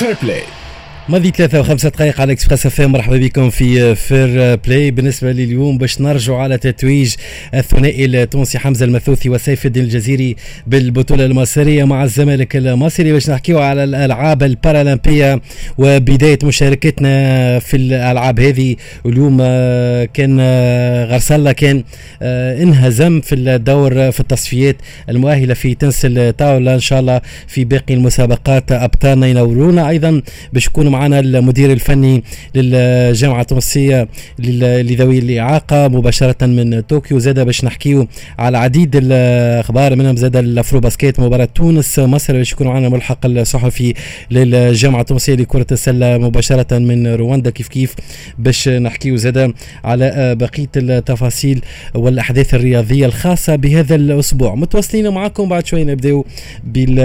Fair Play ماضي ثلاثة وخمسة دقائق على Express FM مرحبا بكم في Fair Play بالنسبة لليوم باش نرجعوا على تتويج الثنائي التونسي حمزة المثلوثي وسيف الدين الجزيري بالبطولة المصرية مع الزمالك المصري باش نحكيو على الألعاب البارالمبية وبداية مشاركتنا في الألعاب هذه. اليوم آه، كان آه، غرسالة كان آه، انهزم في الدور في التصفيات المؤهلة في تنس الطاولة إن شاء الله في باقي المسابقات أبطالنا ينورونا أيضا باش يكونوا معنا المدير الفني للجامعة التونسية لذوي الإعاقة مباشرة من طوكيو. زاد باش نحكيو على عديد الأخبار منهم زاد ال Afrobasket مباراة تونس مصر. باش يكون معنا ملحق الصحفي للجامعة التونسية لكرة السلة مباشرة من رواندا. كيف كيف باش نحكيو زاد على بقية التفاصيل والأحداث الرياضية الخاصة بهذا الأسبوع. متواصلين معكم بعد شوي نبداو بال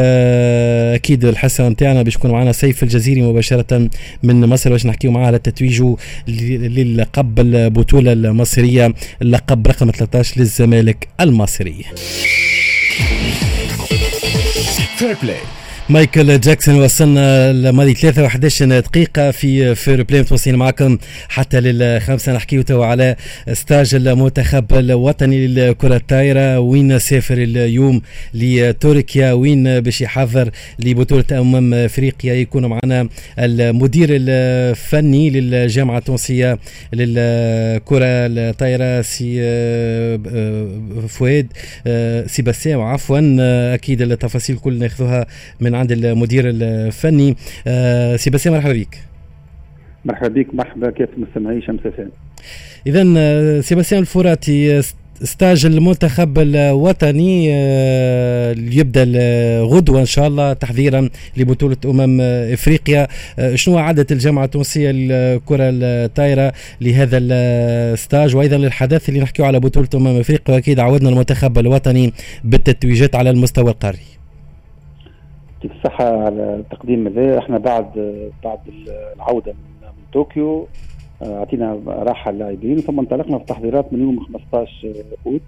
أكيد الحصة نتاعنا. باش يكون معنا سيف الجزيري من مصر باش نحكيو معاه على تتويج للقب البطولة المصرية اللقب رقم 13 للزمالك المصري. Fair Play مايكل جاكسون وصلنا لماضي 3 و11 دقيقة في Fair Play متواصلين معكم حتى للخمسة. نحكيو تو على stage المنتخب الوطني للكرة الطايرة وين سافر اليوم لتركيا؟ وين باش يحضر لبطولة أمم أفريقيا؟ يكون معنا المدير الفني للجامعة التونسية للكرة الطايرة سي فؤاد سي بسام عفوا أكيد التفاصيل كل ناخذوها من عند المدير الفني. آه، سي باسم مرحبا بك. مرحبا بك مرحبا كيف مستمعي شمس FM اذا آه، سي باسم الفوراتي stage المنتخب الوطني آه، يبدا غدوه إن شاء الله تحضيرا لبطولة أمم إفريقيا. شنو عدت الجامعة التونسية للكرة الطايره لهذا ال stage؟ وأيضا للحدث اللي نحكيه على بطولة أمم إفريقيا وأكيد عودنا المنتخب الوطني بالتتويجات على المستوى القاري. يعطيك الصحة على التقديم هذا إحنا بعد بعد العودة من, طوكيو آه، أعطينا راحة اللاعبين ثم انطلقنا في التحضيرات من يوم 15 أوت.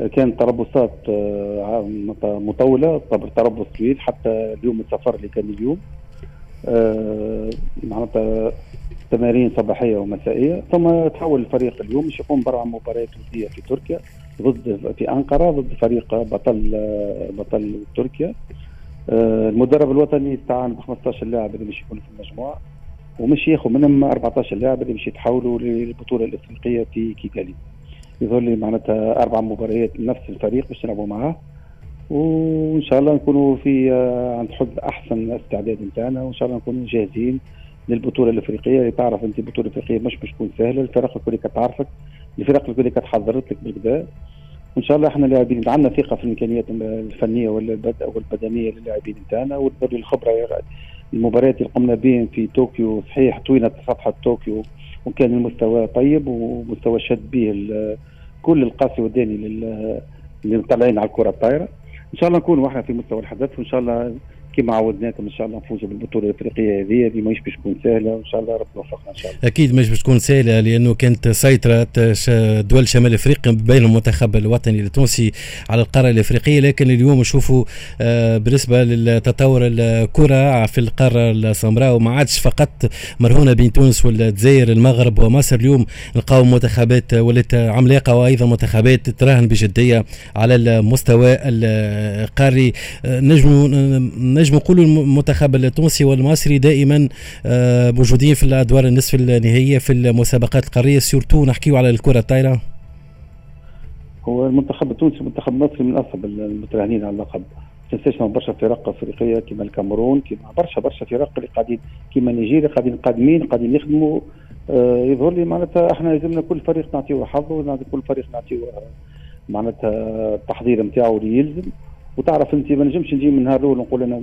آه، كانت تربصات آه، مطولة تربص طويل حتى اليوم السفر اللي كان اليوم. معناتها تمارين صباحية ومسائية. ثم تحول الفريق اليوم يقوم برا مباريات ودية في تركيا ضد في أنقرة ضد فريق بطل بطل تركيا. المدرب الوطني استعان ب 15 لاعب اللي باش يكونوا في المجموعة. ومش ياخذ منهم 14 لاعب اللي باش يتحولوا للبطولة الإفريقية في كيغالي يظهر لي معناتها أربع مباريات لنفس الفريق باش نلعبوا معاه. وإن شاء الله نكونوا في آه، عند حد أحسن استعداد نتاعنا وإن شاء الله نكونوا جاهزين للبطولة الإفريقية. اللي تعرف أنت البطولة الإفريقية مش مش تكون سهلة. الفرق الكل تعرفك الفرق الكل تحضرت لك بالكدا وان شاء الله إحنا لاعبين. عندنا ثقة في الإمكانيات الفنية والبدنية للاعبين نتاعنا وتبري الخبرة المباريات اللي قمنا بهم في طوكيو صحيح طوينا صفحة طوكيو وكان المستوى طيب ومستوى شد به كل القاسي والداني اللي مطلعين على الكرة الطايرة. إن شاء الله نكونوا إحنا في مستوى الحدث وإن شاء الله كما عودناكم إن شاء الله نفوزوا بالبطولة الإفريقية هذه هذه ماهيش باش تكون سهلة وإن شاء الله ربي يوفقنا إن شاء الله. أكيد مش باش تكون سهلة لأنه كانت سيطرة دول شمال إفريقيا بين المنتخب الوطني التونسي على القارة الإفريقية. لكن اليوم نشوفوا آه، بالنسبة للتطور الكرة في القارة السمراء وما عادش فقط مرهونة بين تونس والجزائر المغرب ومصر. اليوم نلقاو منتخبات ولات عملاقة وأيضا منتخبات تراهن بجدية على المستوى القاري. آه، نجموا نجم نقولوا المنتخب التونسي والمصري دائما آه، موجودين في الأدوار النصف النهائية في المسابقات القارية. surtout نحكيو على الكرة الطايرة. هو المنتخب التونسي والمنتخب المصري من أصعب المتراهنين على اللقب. تنساش برشا فرق أفريقية كما الكاميرون كما برشا برشا فرق اللي قاعدين كما نيجيريا قاعدين قادمين قاعدين يخدموا. آه يظهر لي معناتها إحنا لازمنا كل فريق نعطيه حظه كل فريق نعطيه معناتها التحضير نتاعو اللي يلزم. وتعرف انت ما نجمش نجي من نهار الأول نقول أنا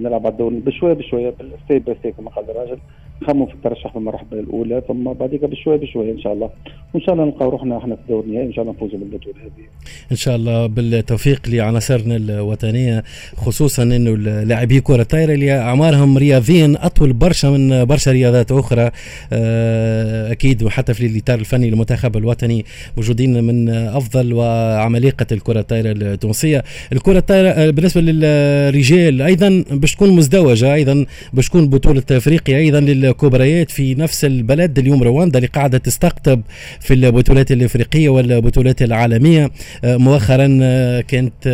نلعب على الدوري بشوية بشوية step by step كما قال الراجل نخمم في الترشح في المرحله الأولى ثم بعديك بشوية بشوية إن شاء الله. وإن شاء الله نلقاو روحنا إحنا في الدور النهائي إن شاء الله نفوزوا بالبطولة هذه. إن شاء الله بالتوفيق لعناصرنا الوطنية خصوصا إنه لاعبي كرة الطايرة اللي أعمارهم رياضيا أطول برشا من برشا رياضات أخرى. آه، أكيد وحتى في الإطار الفني للمنتخب الوطني موجودين من أفضل وعمالقة الكرة الطايرة التونسية، الكرة الطائره بالنسبة للرجال أيضا باش تكون مزدوجة أيضا باش تكون بطولة أفريقيا أيضا للكبريات في نفس البلد اليوم رواندا اللي قاعدة تستقطب في البطولات الأفريقية والبطولات العالمية. مؤخرا كانت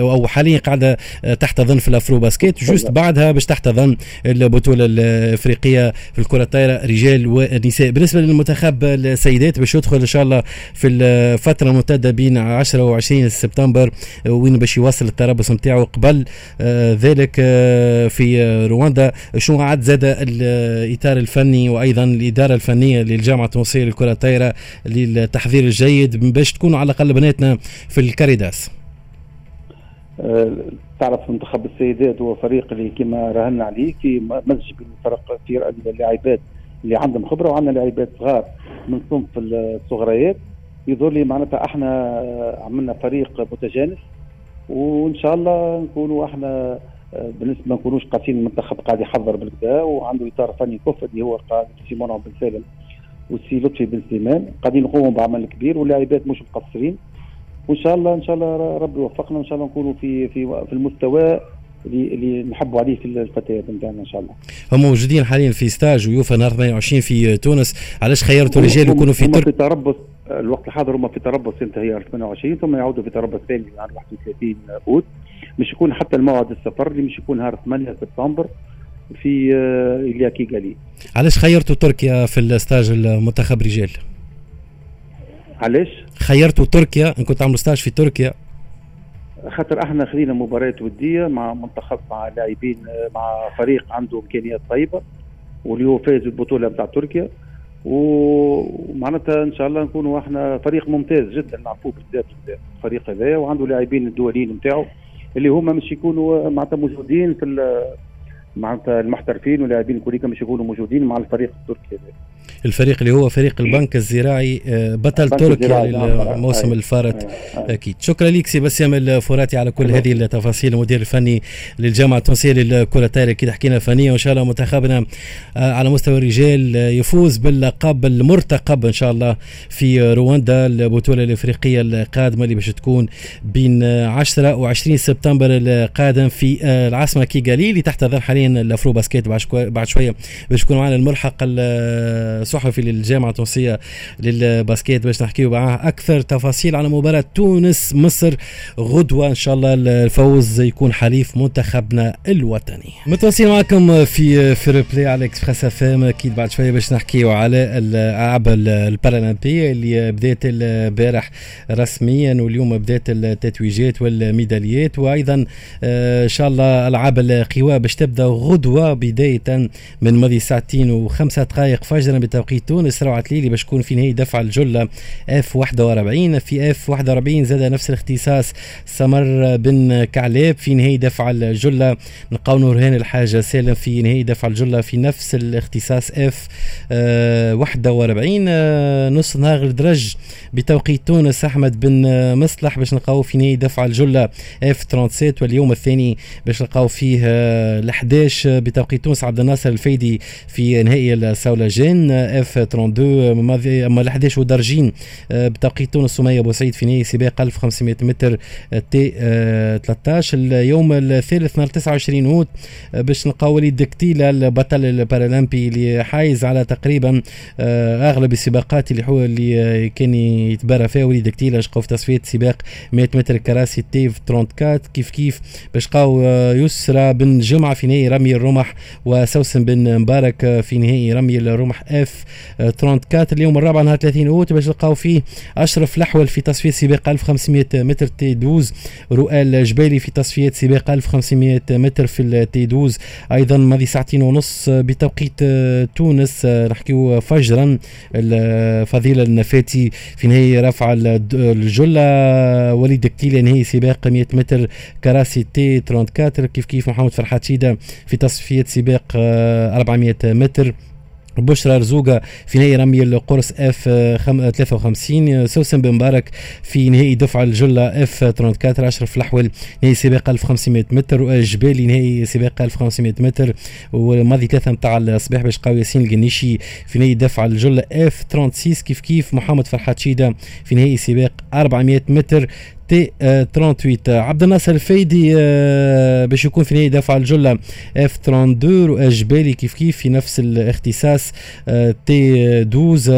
أو حاليا قاعدة تحتضن في ال AfroBasket. juste بعدها باش تحتضن البطولة الأفريقية في الكرة الطايرة رجال ونساء. بالنسبة لمنتخب السيدات باش يدخل إن شاء الله في الفترة الممتدة بين 10 و20 سبتمبر وين باش يواصل التربص نتاعو قبل آه، ذلك آه، في رواندا. شنو عاد زاد الإطار الفني وأيضا الإدارة الفنية للجامعة التونسية للكرة الطايرة للتحضير الجيد باش تكونوا على الأقل بناتنا في الكاريداس. آه، تعرف منتخب السيدات هو فريق اللي كما راهنا عليه كي مزج بين فرق كثير اللاعبات اللي عندهم خبرة وعندنا لاعبات صغار من صنف الصغريات يظهر لي معناتها إحنا عملنا فريق متجانس. وإن شاء الله نكونوا إحنا بالنسبة ما نكونوش قاسين المنتخب قاعد يحضر بالكدا وعنده إطار فني كفء اللي هو قائد سيمون بن سالم والسي لطفي بن سليمان قاعدين نقوموا بعمل كبير واللاعبات مش مقصرين وإن شاء الله إن شاء الله ربي يوفقنا وإن شاء الله نكونوا في في في المستوى اللي اللي نحبوا عليه في الفتيات نتاعنا إن شاء الله. هم موجودين حاليا في stage ويوفا نهار 28 في تونس، علاش خيرتوا الرجال يكونوا في تركيا؟ في تربص الوقت الحاضر هم في تربص ينتهي 28 ثم يعودوا في تربص ثاني نهار 31 أوت مش يكون حتى الموعد السفر اللي مش يكون نهار 8 سبتمبر في إليا كيغالي. علاش خيرتوا تركيا في ال stage المنتخب رجال؟ علاش؟ خيرتوا تركيا إن كنت عاملوا stage في تركيا خاطر إحنا خلينا مباريات ودية مع منتخب مع لاعبين مع فريق عنده إمكانيات طيبة واللي هو فاز البطولة بتاع تركيا ومعناتها إن شاء الله نكونوا إحنا فريق ممتاز جدا نعرفوه بالذات الفريق هذا وعنده لاعبين الدوليين نتاعو اللي هما مش يكونوا معناتها موجودين في معناتها المحترفين واللاعبين كلهم مش يكونوا موجودين مع الفريق التركي هذا الفريق اللي هو فريق البنك الزراعي آه، بطل تركيا للموسم الفارط. أكيد. شكرا لك سي بسام الفراتي على كل هذه التفاصيل. المدير الفني للجامعة التونسية للكرة الطايرة أكيد حكينا فنيه وإن شاء الله منتخبنا آه، على مستوى الرجال آه، يفوز باللقب المرتقب إن شاء الله في رواندا البطولة الإفريقية القادمة اللي باش تكون بين 10 و20 سبتمبر القادم في العاصمة كيغالي اللي تحتضن حاليا ال AfroBasket. بعد شوية باش يكون معنا الملحق صحفي للجامعة التونسية لل basket باش نحكيو معاه أكثر تفاصيل على مباراة تونس مصر غدوة. إن شاء الله الفوز يكون حليف منتخبنا الوطني. متواصلين معكم في Fair Play على Express FM أكيد بعد شوية باش نحكيو على الالعاب البارالمبيه اللي بدات البارح رسميا واليوم بدات التتويجات والميداليات. وأيضا آه، إن شاء الله ألعاب القوى باش تبدأ غدوة بداية من ماضي ساعتين وخمسة دقائق فجرا بتوقيت تونس روعة التليلي باش تكون في نهائي دفع الجلة. F 41 في F 41 زاد نفس الاختصاص سمر بن كعلاب في نهائي دفع الجلة. نلقاو نورهان بلحاج سالم في نهائي دفع الجلة في نفس الاختصاص F آه 41 آه نص نهار ودرج بتوقيت تونس أحمد بن مصلح باش نلقاو في نهائي دفع الجلة F 37 واليوم الثاني باش نلقاو فيه ال 11 بتوقيت تونس عبد الناصر الفايدي في نهائي الصولجان. F 32 اما ال 11 ودرجين آه، بتوقيت تونس سميه بوسعيد في نهائي سباق 1500 متر T 13 آه، اليوم الثالث نهار 29 أوت آه، باش نلقاو وليد كتيله البطل البارالمبي اللي حايز على تقريبا أغلب السباقات اللي هو اللي كان يتبارى فيها وليد كتيله شقاو في تصفية سباق 100 متر كراسي T 34 كيف كيف؟ باش نلقاو يسرى بن جمعة في نهائي رمي الرمح وسوسن بن مبارك في نهائي رمي الرمح F 34 اليوم الرابع نهار 30 أوت باش نلقاو فيه أشرف الأحول في تصفية سباق 1500 متر T 12 رؤي الجبالي في تصفية سباق 1500 متر في ال T 12 أيضا ماضي ساعتين ونص بتوقيت تونس نحكيو فجرا فضيلة النفاتي في نهائي دفع الجلة وليد كتيلة نهائي سباق 100 متر كراسي T 34 كيف كيف محمد فرحات شيدة في تصفية سباق 400 متر. بشرى رزوقة في نهائي رمي القرص F 53 سوسن بن مبارك في نهائي دفع الجلة F 34 اشرف الاحول نهائي سباق 1500 متر الجبالي نهائي سباق 1500 متر والماضي ثلاثة نتاع الصباح باش نلقاو ياسين القنيشي في نهائي دفع الجلة F 36 كيف كيف؟ محمد فرحات شيدة في نهائي سباق 400 متر. T 38 عبد الناصر الفايدي باش يكون في نهائي دفع الجله F 32 والجبالي كيف كيف في نفس الاختصاص T 12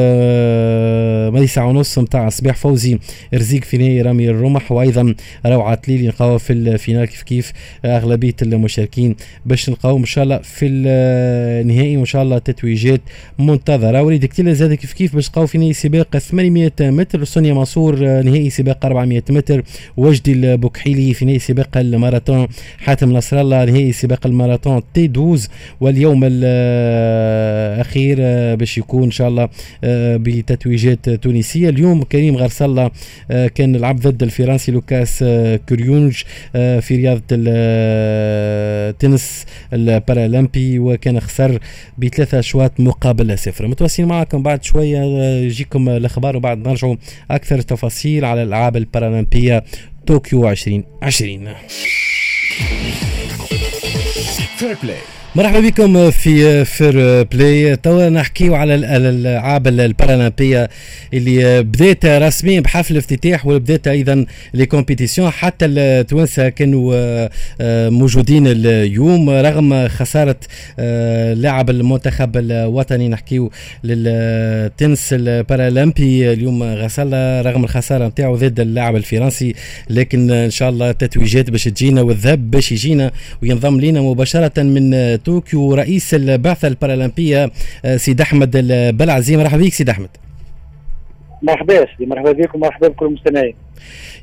ماضي ساعة ونص نتاع صباح فوزي. رزيق في نهائي رمي الرمح وأيضا روعة التليلي نلقاوها في ال finale كيف كيف أغلبية المشاركين باش نلقاو إن شاء الله في النهائي وإن شاء الله تتويجات منتظرة. وليد كتير زاد كيف كيف باش نلقاو في نهائي سباق 800 متر سونيا منصور نهائي سباق 400 متر. وجدي البكحيلي في نهائي سباق الماراثون. حاتم نصر الله نهائي سباق الماراثون تي 12 واليوم الأخير باش يكون إن شاء الله بتتويجات تونسية. اليوم كريم غرسله كان لعب ضد الفرنسي لوكاس كوريونج في رياضة التنس البارالمبي وكان خسر بثلاثة أشواط مقابل صفر. متواصلين معكم بعد شوية يجيكم الأخبار وبعد نرجعوا أكثر تفاصيل على الألعاب طوكيو 2020 Fair Play مرحبا بكم في Fair Play توا نحكيو على الألعاب البارالمبية اللي بدات رسميا بحفل الافتتاح وبدات أيضا les compétitions حتى التوانسة كانوا آه، موجودين اليوم رغم خسارة آه، لاعب المنتخب الوطني. نحكيو للتنس البارالمبي اليوم غسل رغم الخسارة نتاعو ضد اللاعب الفرنسي. لكن إن شاء الله تتويجات باش تجينا والذهب باش يجينا وينضم لنا مباشرة من طوكيو رئيس البعثة البارالمبية آه، سيد أحمد البلعزي. مرحبا بك سيد أحمد. مرحبا سيدي مرحبا بكم ومرحبا بكل المستمعين.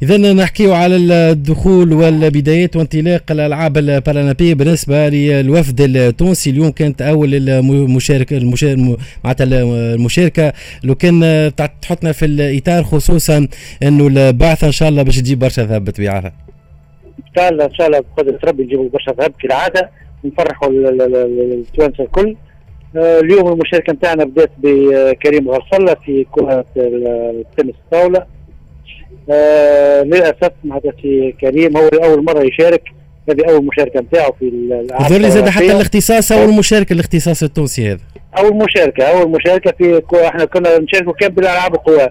اذا نحكيو على الدخول والبدايات وانطلاق الألعاب البارالمبية بالنسبة للوفد التونسي. اليوم كانت أول المشاركه معناتها المشاركة. لو كان تحطنا في الإطار خصوصا إنه البعثة إن شاء الله باش تجيب برشا ذهب بطبيعتها إن شاء الله إن شاء الله بقدرة ربي نجيبوا برشا ذهب كالعاده نفرحوا التوانسة الكل. آه، اليوم المشاركة نتاعنا بدات بكريم غرسلة في كرة التنس الطاولة. آه للأسف معناتها في كريم هو اول مرة يشارك. هذه أول مشاركة نتاعه في الالعاب لي زاد حتى الاختصاص أول مشاركة الاختصاص التونسي هذا. أول مشاركة أول مشاركة في إحنا كنا نشاركوا كان بالالعاب القوى.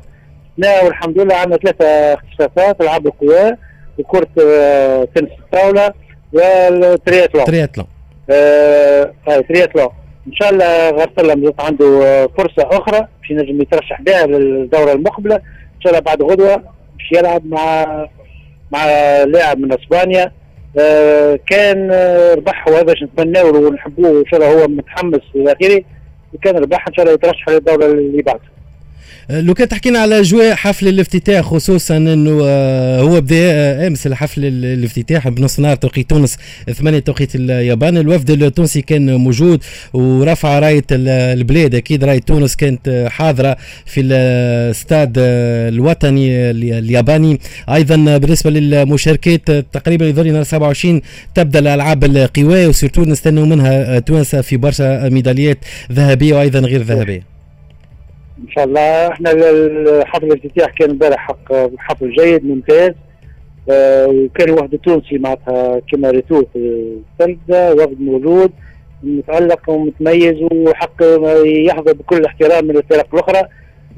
لا والحمد لله عندنا ثلاثة اختصاصات ألعاب القوى وكرة آه، تنس الطاولة والترياتلون ترياتلون آه ترياتلون إن شاء الله غرسلة عنده آه، فرصة أخرى باش ينجم يترشح بها للدورة المقبلة. إن شاء الله بعد غدوة باش يلعب مع مع لاعب من أسبانيا. آه كان آه، ربح وهذا باش نتمناه ونحبوه. إن شاء الله هو متحمس إلى اخره وكان ربح إن شاء الله يترشح للدورة اللي بعدها لو كان تحكينا على أجواء حفل الافتتاح خصوصا إنه آه، هو بدا آه، أمس الحفل الافتتاح بنص نهار توقيت تونس ثمانية توقيت اليابان. الوفد التونسي كان موجود ورفع راية البلاد. أكيد راية تونس كانت حاضرة في الاستاد الوطني الياباني. أيضا بالنسبة للمشاركات تقريبا يظل نهار 27 تبدأ الألعاب القوى و surtout نستنوا منها توانسه في برشا ميداليات ذهبية وأيضا غير ذهبية. إن شاء الله. إحنا حفل الافتتاح كان امبارح حق حفل جيد ممتاز. آه وكان وفد تونسي معناتها كما ريتو في التلفزه وفد موجود متألق ومتميز وحق يحظى بكل احترام من الفرق الأخرى.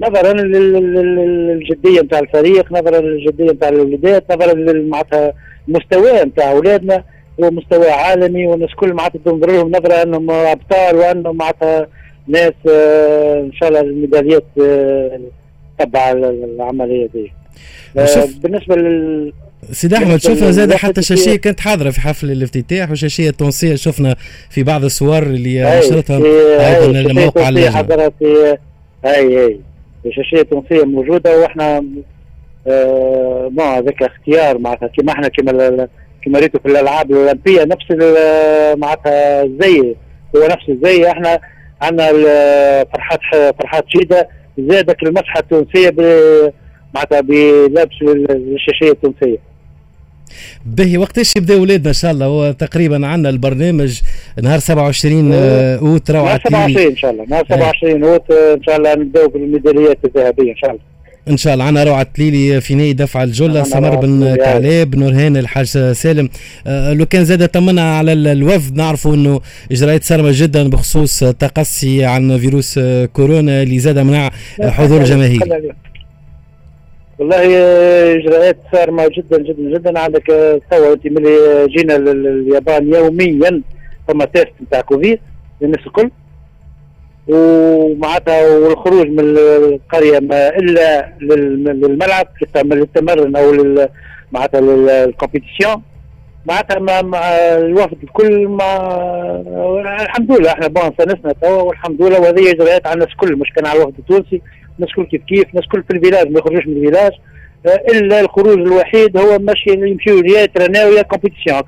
نظرا للجدية نتاع الفريق نظرا للجدية نتاع الوليدات نظرا معناتها المستوى نتاع أولادنا. هو مستوى عالمي والناس كل معناتها تنظر لهم نظرة أنهم أبطال وأنهم معناتها ناس آه، إن شاء الله الميداليات آه، تبع العملية دي. آه، بالنسبة لل سيدي أحمد شفنا زاد حتى شاشية كانت حاضرة في حفل الافتتاح وشاشية تونسيه شفنا في بعض الصور اللي نشرتها أيضا الموقع اللي حضرت أي أي. شاشية تونسية موجودة وإحنا آه ما هذاك اختيار معناتها. كما إحنا كما كما ريتوا في الألعاب الأولمبية نفس معناتها الزي هو نفس الزي. إحنا عندنا فرحات فرحات شيده زادت المسحه التونسية معناتها بلبس الشاشية التونسية. به وقتاش يبدأ ولادنا ان شاء الله. هو تقريبا عندنا البرنامج نهار 27 أوت روعة 27 إن شاء الله. نهار 27 أوت إن شاء الله نبداو بالميداليات الذهبية إن شاء الله. إن شاء الله. عنا روعة تليلي في نهاية دفع الجله سمر بن كعلاب نورهان الحاج سالم. أه لو كان زاد طمنا على الوفد نعرفوا إنه إجراءات صارمه جدا بخصوص تقصي عن فيروس كورونا اللي زاد منع حضور جماهيري. والله إجراءات صارمه جدا جدا جدا. عندك توا انت ملي جينا لليابان يوميا. فما test نتاع كوفيد. للناس الكل. ومعناتها والخروج من القرية ما إلا للملعب للتمرن أو معناتها لل compétition معناتها مع الوفد الكل مع الحمد لله إحنا bon سنسنا توا والحمد لله. وهذه اجراءات على الناس الكل مش كان على الوفد التونسي. الناس الكل كيف كيف الناس الكل في ال village ما يخرجوش من ال village. إلا الخروج الوحيد هو ماشي يمشيوا يا يترناو يا compétition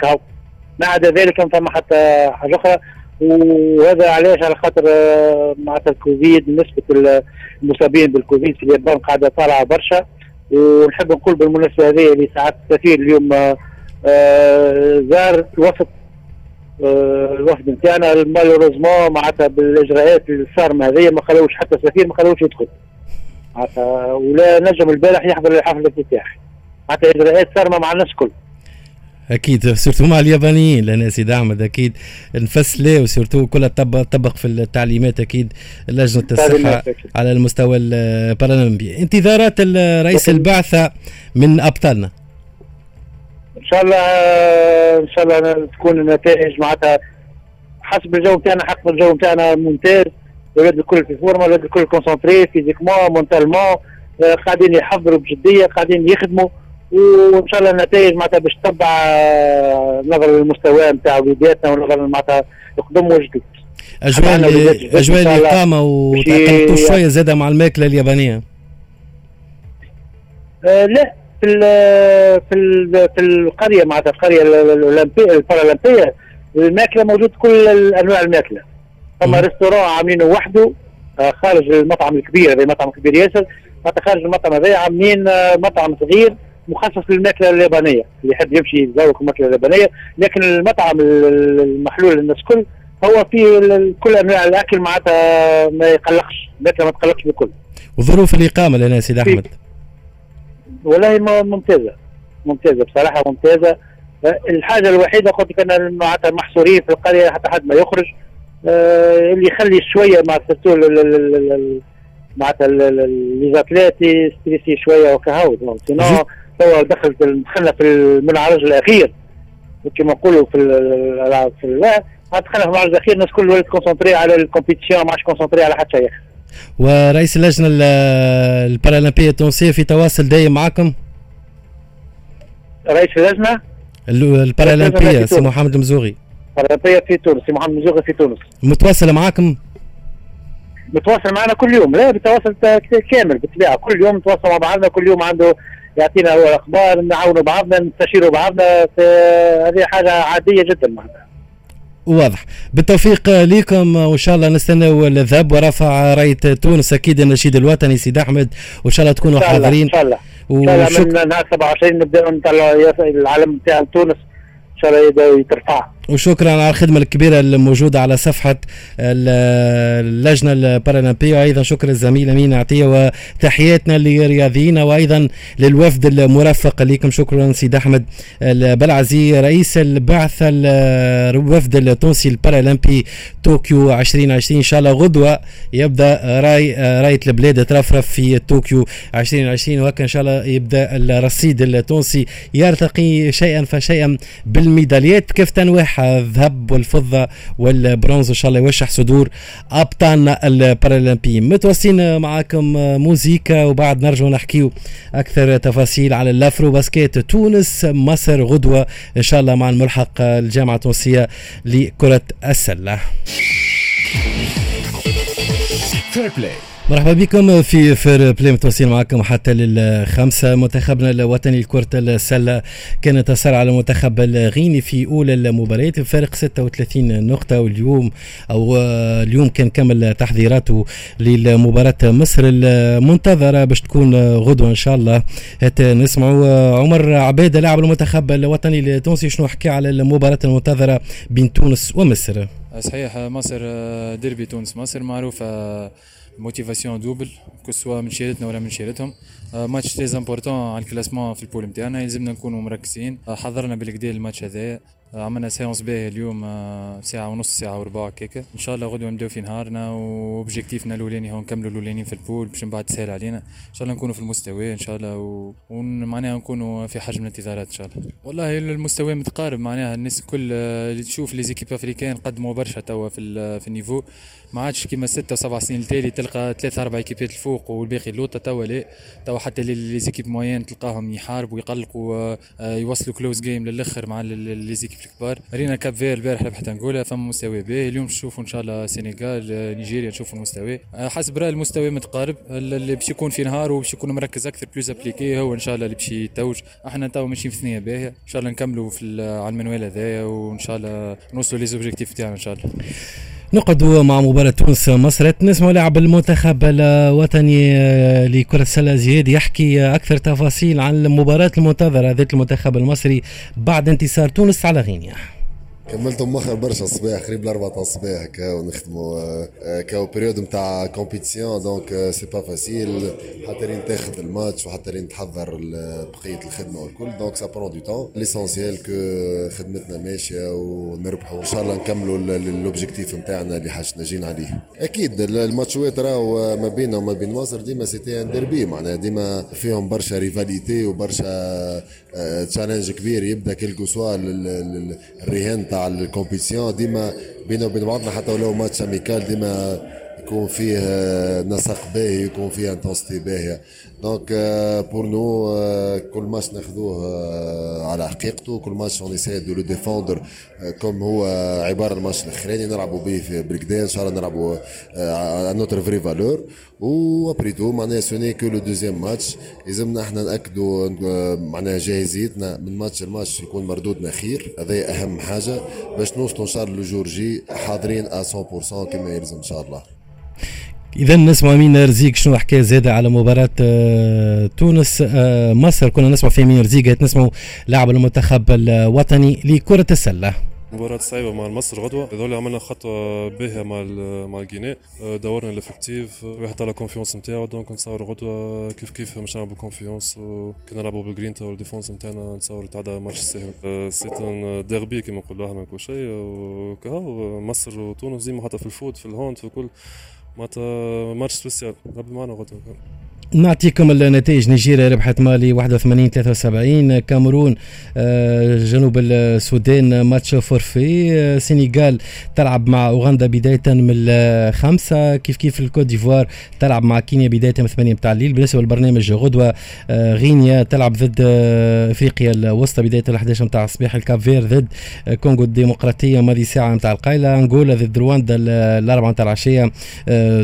ما عدا ذلك ما فما حتى حاجة أخرى. وهذا علاش على خاطر آه، معناتها الكوفيد نسبة المصابين بالكوفيد في اليابان قاعدة طالعة برشا. ونحب نقول بالمناسبة هذه اللي ساعات السفير اليوم آه، آه، زار الوفد الوفد نتاعنا مالوريزمون معناتها بالإجراءات الصارمه هذه ما خلوش حتى السفير ما خلوش يدخل. معناتها ولا نجم البارح يحضر الحفل الافتتاحي معناتها إجراءات صارمه مع الناس الكل. أكيد surtout مع اليابانيين لأن سيدي احمد أكيد. نفسله و surtout كلها طبق طبق في التعليمات أكيد. لجنه الصحة على المستوى البارالمبي. انتظارات رئيس البعثة من أبطالنا. إن شاء الله إن شاء الله تكون النتائج معناتها حسب الجو بتاعنا حق الجو بتاعنا ممتاز. الولاد الكل في فورما الولاد الكل concentrés physiquement mentalement قاعدين يحضروا بجدية قاعدين يخدموا. وان شاء الله النتائج معناتها باش تتبع آه، نظر المستوى نتاع وليداتنا ونظر معناتها يقدموا جديد أجواء أجواء الاقامه وتأقلمتوا شوية زادة مع الماكلة اليابانية. آه لا في ال في ال في القرية معناتها القرية الاولمبيه البارالمبية الماكلة موجود كل أنواع الماكلة. فما ريستورون عاملينه وحده آه خارج المطعم الكبير هذا مطعم كبير ياسر معناتها خارج المطعم هذا عاملين آه مطعم صغير مخصص للماكلة اليابانيه اللي يحب يمشي يتذوق الماكلة اليابانيه لكن المطعم المحلول للناس كل هو فيه كل أنواع الأكل معناتها ما يقلقش الماكلة ما تقلقش بكل. وظروف الإقامة لنا سيدي أحمد. والله ممتازة ممتازة بصراحة ممتازة. الحاجة الوحيدة قلت لك أن معناتها محصورين في القرية حتى حد ما يخرج. آه، اللي يخلي شوية مع معناتها les athlètes stressés شوية وكهو توا دخلت دخلنا في المنعرج الأخير. كما نقولوا في في دخلنا في المنعرج الأخير الناس كل ولات concentrés على ال compétition ما عادش concentrés على حتى شيء ورئيس اللجنة البارالمبية التونسية في تواصل دايم معكم؟ رئيس اللجنة؟ البارالمبية سي محمد المزوغي البارالمبية في تونس سي محمد المزوغي في تونس. متواصل معكم؟ متواصل معنا كل يوم لا بتواصل كامل بالطبيعه كل يوم نتواصل مع بعضنا كل يوم عنده يعطينا هو الأخبار نعاونوا بعضنا نستشيروا بعضنا هذه حاجة عادية جدا. معناها واضح. بالتوفيق لكم وإن شاء الله نستناو الذهب ورفع رايه تونس. أكيد النشيد الوطني سيد أحمد وإن شاء الله تكونوا حاضرين. إن شاء الله. إن شاء الله من نهار 27 نبداو نطلعوا العلم تاع تونس. إن شاء الله يترفع. وشكرا على الخدمة الكبيرة الموجودة على صفحة اللجنة البارالمبية وأيضا شكر الزميل أمين عطية وتحياتنا لرياضينا وأيضا للوفد المرافق لكم شكرا سيد أحمد البلعزي رئيس البعثة الوفد التونسي البارالمبي طوكيو 2020 إن شاء الله غدوة يبدأ راي راية البلاد ترفرف في طوكيو 2020 وهكذا إن شاء الله يبدأ الرصيد التونسي. يرتقي شيئا فشيئا بالميداليات. كيف تنويع الذهب والفضة والبرونز إن شاء الله يوشح صدور أبطالنا البارالمبيين متواصلين معكم موزيكا وبعد نرجع نحكيو أكثر تفاصيل على ال AfroBasket تونس مصر غدوة إن شاء الله مع الملحق الجامعة التونسية لكرة السلة. Fair Play مرحبا بكم في Fair Play متواصلين معكم حتى للخمسة. منتخبنا الوطني لكرة السلة كان انتصر على المنتخب الغيني في أولى المباريات بفارق 36 نقطة. واليوم أو اليوم كان كمل تحضيراته للمباراة. مصر المنتظرة باش تكون غدوة إن شاء الله. نسمعوا عمر عبادة لاعب المنتخب الوطني التونسي شنو حكى على المباراة المنتظرة بين تونس ومصر؟ صحيح مصر ديربي تونس مصر معروفة motivation double que ce soit من شيرتنا ولا من شيرتهم. match très important على ال classement في ال poule نتاعنا يلزمنا نكونوا مركزين. حضرنا بالكدا الماتش هذا. عملنا séance باهي اليوم آه، ساعة ونص ساعة وربع كيكا إن شاء الله غدوة نبدأو في نهارنا و objectif نا الأولاني هو نكملوا الأولانيين في ال poule باش من بعد تسهل علينا. إن شاء الله نكونوا في المستوى إن شاء الله ومعناها نكونوا في حجم الانتظارات إن شاء الله. والله المستوى متقارب معناها الناس الكل آه، اللي تشوف les équipes africaines قدموا برشا توا في, في ال niveau. ما عادش كيما ستة وسبع سنين التالي تلقى ثلاثة أربع ايكيبات الفوق والباقي اللوطة توا لا. توا حتى les équipes moyennes تلقاهم يحاربوا يقلقوا آه، يوصلوا close game للآخر مع les équipes الكبار. رينا Cap-Vert البارح ربحت انغولا فما مستوى باهي اليوم نشوفوا إن شاء الله سينيغال آه، نيجيريا نشوفوا المستوى. آه، حسب رأي المستوى متقارب. اللي باش يكون في نهار وباش يكون مركز أكثر plus appliqué هو إن شاء الله اللي باش يتوج. أحنا توا ماشيين في ثنية باهية. إن شاء الله نكملوا في على المنوال هذايا وإن شاء الله نوصلوا les objectifs تاعنا إن شاء الله. نقعد مع مباراة تونس مصر. نسمع لاعب المنتخب الوطني آه، لكرة السلة زياد يحكي أكثر تفاصيل عن المباراة المنتظرة ذات المنتخب المصري بعد انتصار تونس على غينيا. كملت مخر برشا الصباح قريب الأربعة الصباح هكا ونخدموا آه، آه، كاو période نتاع compétition donc c'est pas facile حتى لين تاخذ الماتش وحتى لين تحضر بقية الخدمة والكل donc ça prend du temps l'essentiel que خدمتنا ماشية ونربحوا إن شاء الله نكملوا l'objectif نتاعنا اللي حاجنا جينا عليه. أكيد الماتشوات راهو ما بيننا وما بين مصر ديما c'était un derby معناها ديما فيهم برشا rivalité وبرشا challenge كبير يبدأ quel que soit الرهان تاع ال compétition ديما بينا وبين بعضنا حتى ولو match amical ديما يكون فيه نسق باهي يكون فيه intensité باهيه donc pour nous كل ماتش ناخذوه على حقيقته. كل ماتش on essaye de le défendre comme هو عبارة الماتش الاخراني نلعبوا به في بريكدان إن شاء الله نلعبوا notre vraie valeur et après tout معناها ce n'est que le deuxième match لازمنا إحنا نأكدوا معناها جاهزيتنا من ماتش لماتش يكون مردودنا خير. هذا أهم حاجة. باش نوصلوا إن شاء الله le jour J حاضرين 100% كما يلزم إن شاء الله. إذا نسمع مين رزيق شنو حكى زاد على مباراة آه، تونس آه، مصر. كنا نسمع في مين رزيق نسمعوا لاعب المنتخب الوطني لكرة السلة. مباراة صعيبة مع مصر غدوة. هذول عملنا خطوة باهية مع مع ال Guinée. آه، دورنا ال effectif. واحد على confiance نتاعو donc نتصور غدوة كيف كيف مش نلعبوا confiance وكي نلعبوا بال grinta وال défense نتاعنا نتصور تعدى ماتش سهل. c'est derby كيما نقولوا إحنا كل شيء. وكهو مصر وتونس ديما حتى في ال foot في ال hand في كل. معناتها match spécial ربي معنا غدوه نعطيكم النتائج. نيجيريا ربحت مالي 81 73 كاميرون آه، جنوب السودان match forfait آه، سينيغال تلعب مع أوغندا بداية من الخمسه كيف كيف ال Côte d'Ivoire تلعب مع كينيا بداية من 8 متاع الليل. بالنسبة للبرنامج غدوة آه، غينيا تلعب ضد إفريقيا الوسطى بداية ال 11 متاع الصباح ال Cap-Vert ضد كونغو الديمقراطية ماضي ساعة متاع القايلة. أنغولا ضد رواندا الأربعة متاع العشية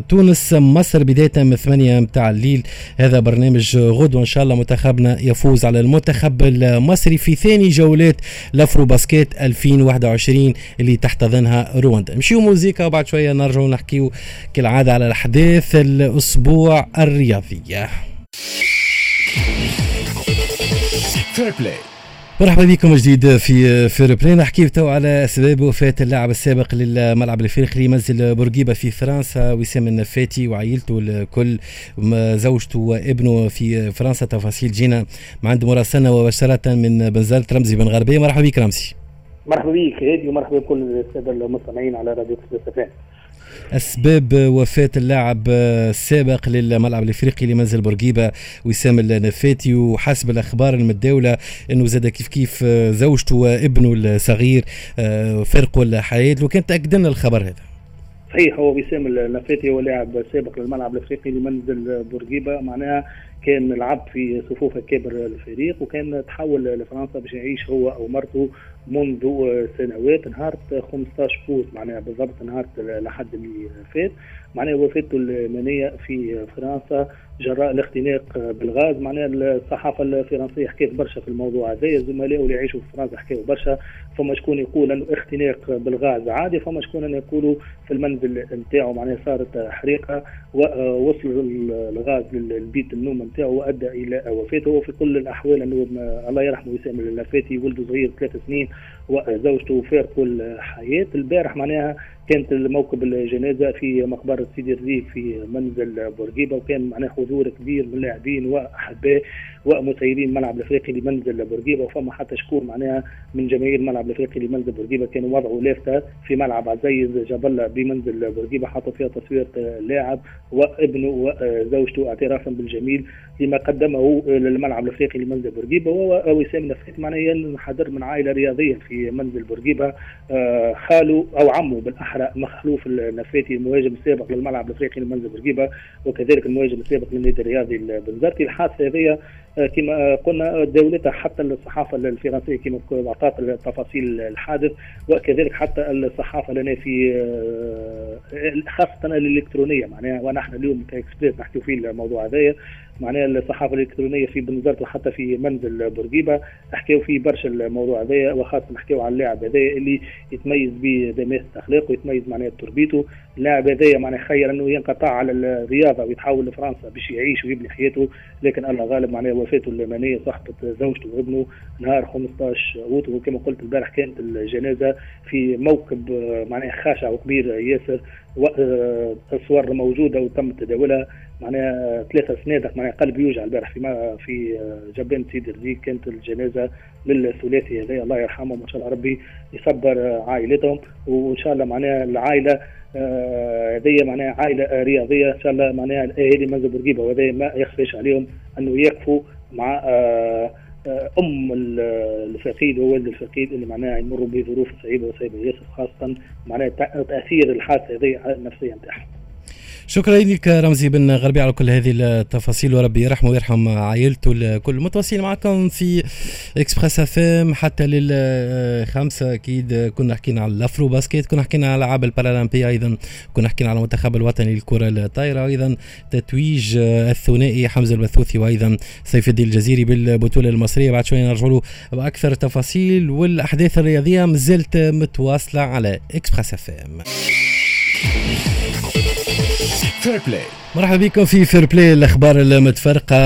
تونس مصر بداية من 8 متاع الليل. هذا برنامج غدوة إن شاء الله. منتخبنا يفوز على المنتخب المصري في ثاني جولات l'Afro Basket 2021 اللي تحتضنها رواندا. نمشيو موزيكا وبعد شوية نرجعوا نحكيو كالعادة على الأحداث الأسبوع الرياضية Fair Play مرحبا بكم جديد في Fair Play نحكي تو على اسباب وفاة اللاعب السابق للملعب الافريقي منزل بورقيبة في فرنسا وسام النفاتي وعائلته الكل زوجته وابنه في فرنسا تفاصيل جينا مع عند مراسلنا مباشرة من بنزرة رمزي بن غربيه مرحبا بك رمزي. مرحبا بك هادي ومرحبا بكل السادة المستمعين على راديو كسبة أسباب وفاة اللاعب السابق للملعب الإفريقي اللي منزل بورقيبة وسام النفاتي. وحسب الأخبار المتداولة إنه زاد كيف كيف زوجته وابنه الصغير آه، فرقوا الحياة. لو كان تاكد لنا الخبر هذا. صحيح هو وسام النفاتي هو لاعب سابق للملعب الإفريقي لمنزل بورقيبة. معناها كان لعب في صفوف كبر الفريق وكان تحول لفرنسا باش يعيش هو أو مرته منذ سنوات نهار 15 فوت معناها بالضبط نهار لحد اللي فات. معناها وفاته المنيه في فرنسا جراء الاختناق بالغاز. معناها الصحافة الفرنسية حكيت برشا في الموضوع هذا. زملائه اللي يعيشوا في فرنسا حكاوا برشا. فما شكون يقول إنه اختناق بالغاز عادي فما شكون يقولوا في المنزل نتاعو معناها صارت حريقة ووصل الغاز للبيت النوم نتاعو وأدى إلى وفاته. وفي كل الأحوال إنه الله يرحمه وسام اللافاتي ولده صغير ثلاث سنين وزوجته فارقوا الحياة. البارح معناها كانت الموكب الجنازة في مقبرة سيدي الريف في منزل بورقيبة وكان معناه حضور كبير من اللاعبين وأحباء ومسيرين الملعب الإفريقي لمنزل بورقيبة. وفما حتى شكور معناها من جماهير الملعب الإفريقي لمنزل بورقيبة كانوا وضعوا لافته في ملعب عزيز جبل بمنزل بورقيبة. حطوا فيها تصوير اللاعب وابنه وزوجته اعترافا بالجميل لما قدمه للملعب الإفريقي لمنزل بورقيبة. ووسام نفيت معناها ينحدر من عائلة رياضية في منزل بورقيبة آه، خاله أو عمه بالاحرى مخلوف النفاتي المهاجم السابق للملعب الافريقي لمنزل بورقيبه وكذلك المهاجم السابق للنادي الرياضي البنزرتي. الحادثة هذه كما قلنا دولتها حتى الصحافة الفرنسية كما اعطت تفاصيل الحادث وكذلك حتى الصحافة لنا في آه، خاصة الإلكترونية. معناها ونحن اليوم كإكسبريس نحكي في الموضوع هذايا معناها الصحافة الإلكترونية في بنزرت وحتى في منزل بورقيبة حكاو فيه برشا الموضوع هذايا وخاصة حكاو على اللاعب هذايا اللي يتميز بدماسه اخلاقه ويتميز معناها تربيته. اللاعب هذايا معناها خير أنه ينقطع على الرياضة ويتحول لفرنسا باش يعيش ويبني حياته لكن الله غالب معناها وفاته المنيه صاحبة زوجته وابنه نهار 15 اوت وكما قلت البارح كانت الجنازة في موكب معناها خاشع وكبير ياسر الصور موجودة وتم تداولها. معناها ثلاثة سنادق معناها قلب يوجع البارح في في جبان سيدي الريك كانت الجنازة للثلاثي هذا الله يرحمهم وإن شاء الله ربي يصبر عائلتهم. وإن شاء الله معناها العائلة آه، هذه معناها عائلة رياضية. إن شاء الله معناها الأهالي منزل بورقيبة وهذا ما يخفيش عليهم أنه يكفوا مع آه، آه، أم الفقيد وولد الفقيد اللي معناها يمروا بظروف صعيبة وصعيبة ياسر خاصة معناها تأثير الحادثه هذه على النفسية نتاعهم. شكرا لك رمزي بن غربي على كل هذه التفاصيل وربي يرحمه ويرحم عائلته الكل. متواصلين معكم في Express FM حتى للخمسة أكيد كنا حكينا على ال Afro Basket كنا حكينا على العاب البارالمبيه أيضا كنا حكينا على المنتخب الوطني للكرة الطايرة أيضا تتويج الثنائي حمزة المثلوثي وأيضا سيف الدين الجزيري بالبطولة المصرية. بعد شوية نرجع له بأكثر تفاصيل والأحداث الرياضية مازالت متواصلة على Express FM Fair Play مرحبا بكم في Fair Play الأخبار المتفرقه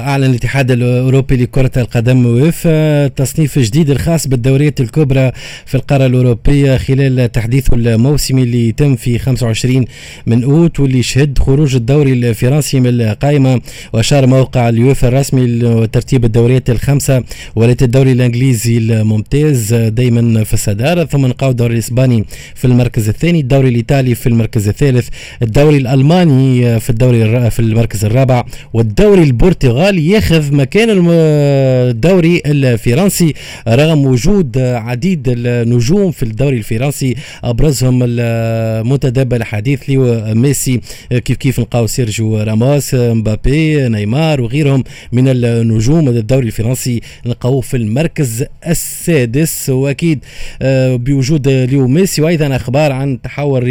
أعلن الاتحاد الأوروبي لكرة القدم ويفا تصنيف جديد الخاص بالدوريات الكبرى في القارة الأوروبية خلال تحديثه الموسمي اللي يتم في 25 من أوت واللي شهد خروج الدوري الفرنسي من القائمة وأشار موقع اليوفا الرسمي لترتيب الدوريات الخمسة ولات الدوري الإنجليزي الممتاز دائما في الصدارة ثم نلقاو الدوري الإسباني في المركز الثاني الدوري الإيطالي في المركز الثالث الدوري الألماني في الدوري في المركز الرابع. والدوري البرتغالي ياخذ مكان الدوري الفرنسي رغم وجود عديد النجوم في الدوري الفرنسي. أبرزهم المتدبل الحديث لي ميسي كيف كيف نلقاو سيرجيو راموس مبابي نيمار وغيرهم من النجوم الدوري الفرنسي نلقاوه في المركز السادس. وأكيد آه، بوجود ليو ميسي. وأيضا أخبار عن تحول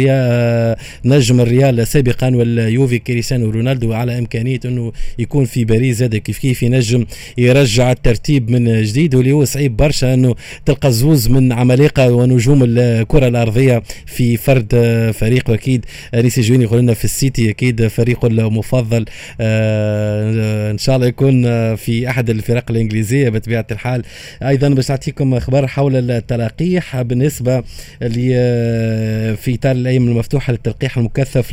نجم الريال سابقا واليوفي كريستيانو رونالدو على إمكانية أنه يكون في باريس هذا كيف كيف ينجم يرجع الترتيب من جديد واللي هو صعيب برشا أنه تلقى زوز من عمالقة ونجوم الكرة الأرضية في فرد فريق واكيد انيس جويني يقول لنا في السيتي أكيد فريقه المفضل. آه إن شاء الله يكون في أحد الفرق الإنجليزية بطبيعة الحال. أيضا باش نعطيكم أخبار حول التلقيح بالنسبة في إطار الأيام المفتوحة للتلقيح المكثف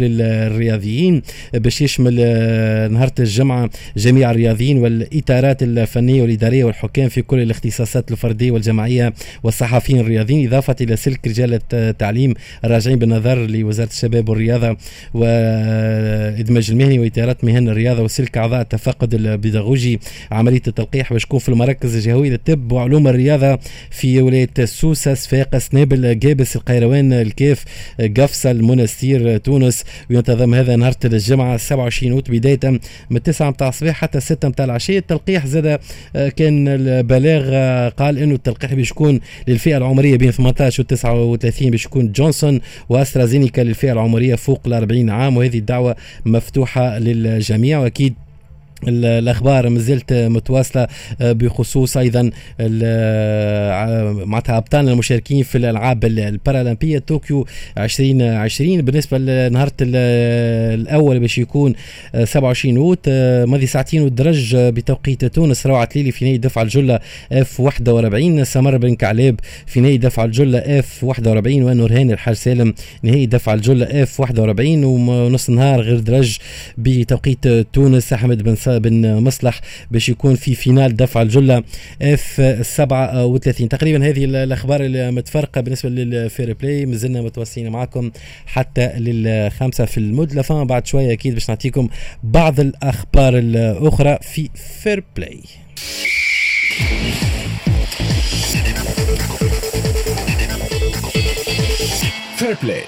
للرياضيين باش يشمل آه، نهار الجمعة جميع الرياضيين والإطارات الفنية والإدارية والحكام في كل الاختصاصات الفردية والجماعية والصحفيين الرياضيين إضافة إلى سلك رجال التعليم الراجعين بالنظر لوزارة الشباب والرياضة وإدماج المهني وإطارات مهن الرياضة وسلك أعضاء التفقد البيداغوجي عملية التلقيح باش في المراكز الجهوية للطب وعلوم الرياضة في ولاية سوسة صفاقس نابل جابس القيروان الكاف قفصة المنستير تونس وينتظم هذا نهار الجمعة 27 أوت بداية من 9 متاع الصباح حتى 6 متاع العشية. التلقيح زاد آه، كان البلاغ آه، قال إنه التلقيح باش يكون للفئة العمرية بين 18 و 39 باش يكون جونسون وأسترازينيكا للفئة العمرية فوق ال 40 عام. وهذه الدعوة مفتوحة للجميع. وأكيد الأخبار مازالت متواصلة آه، بخصوص أيضا آه، معناتها ابطالنا المشاركين في الألعاب البارالمبية طوكيو 2020 بالنسبة لنهار الأول باش يكون 27 آه، أوت ماضي ساعتين والدرج بتوقيت تونس. روعة التليلي في نهاية دفع الجله F 41 سمر بن كعلاب في نهاية دفع الجله F 41 ونورهان الحاج سالم نهاية دفع الجله F 41 ونص نهار غير درج بتوقيت تونس. أحمد بن بن مصلح باش يكون في finale دفع الجلة F 37 تقريبا هذه الأخبار المتفرقة بالنسبة لل Fair Play. مازلنا متواصلين معكم حتى للخمسة في المود. لفان بعد شوية أكيد باش نعطيكم بعض الأخبار الأخرى في Fair Play. فير بلاي.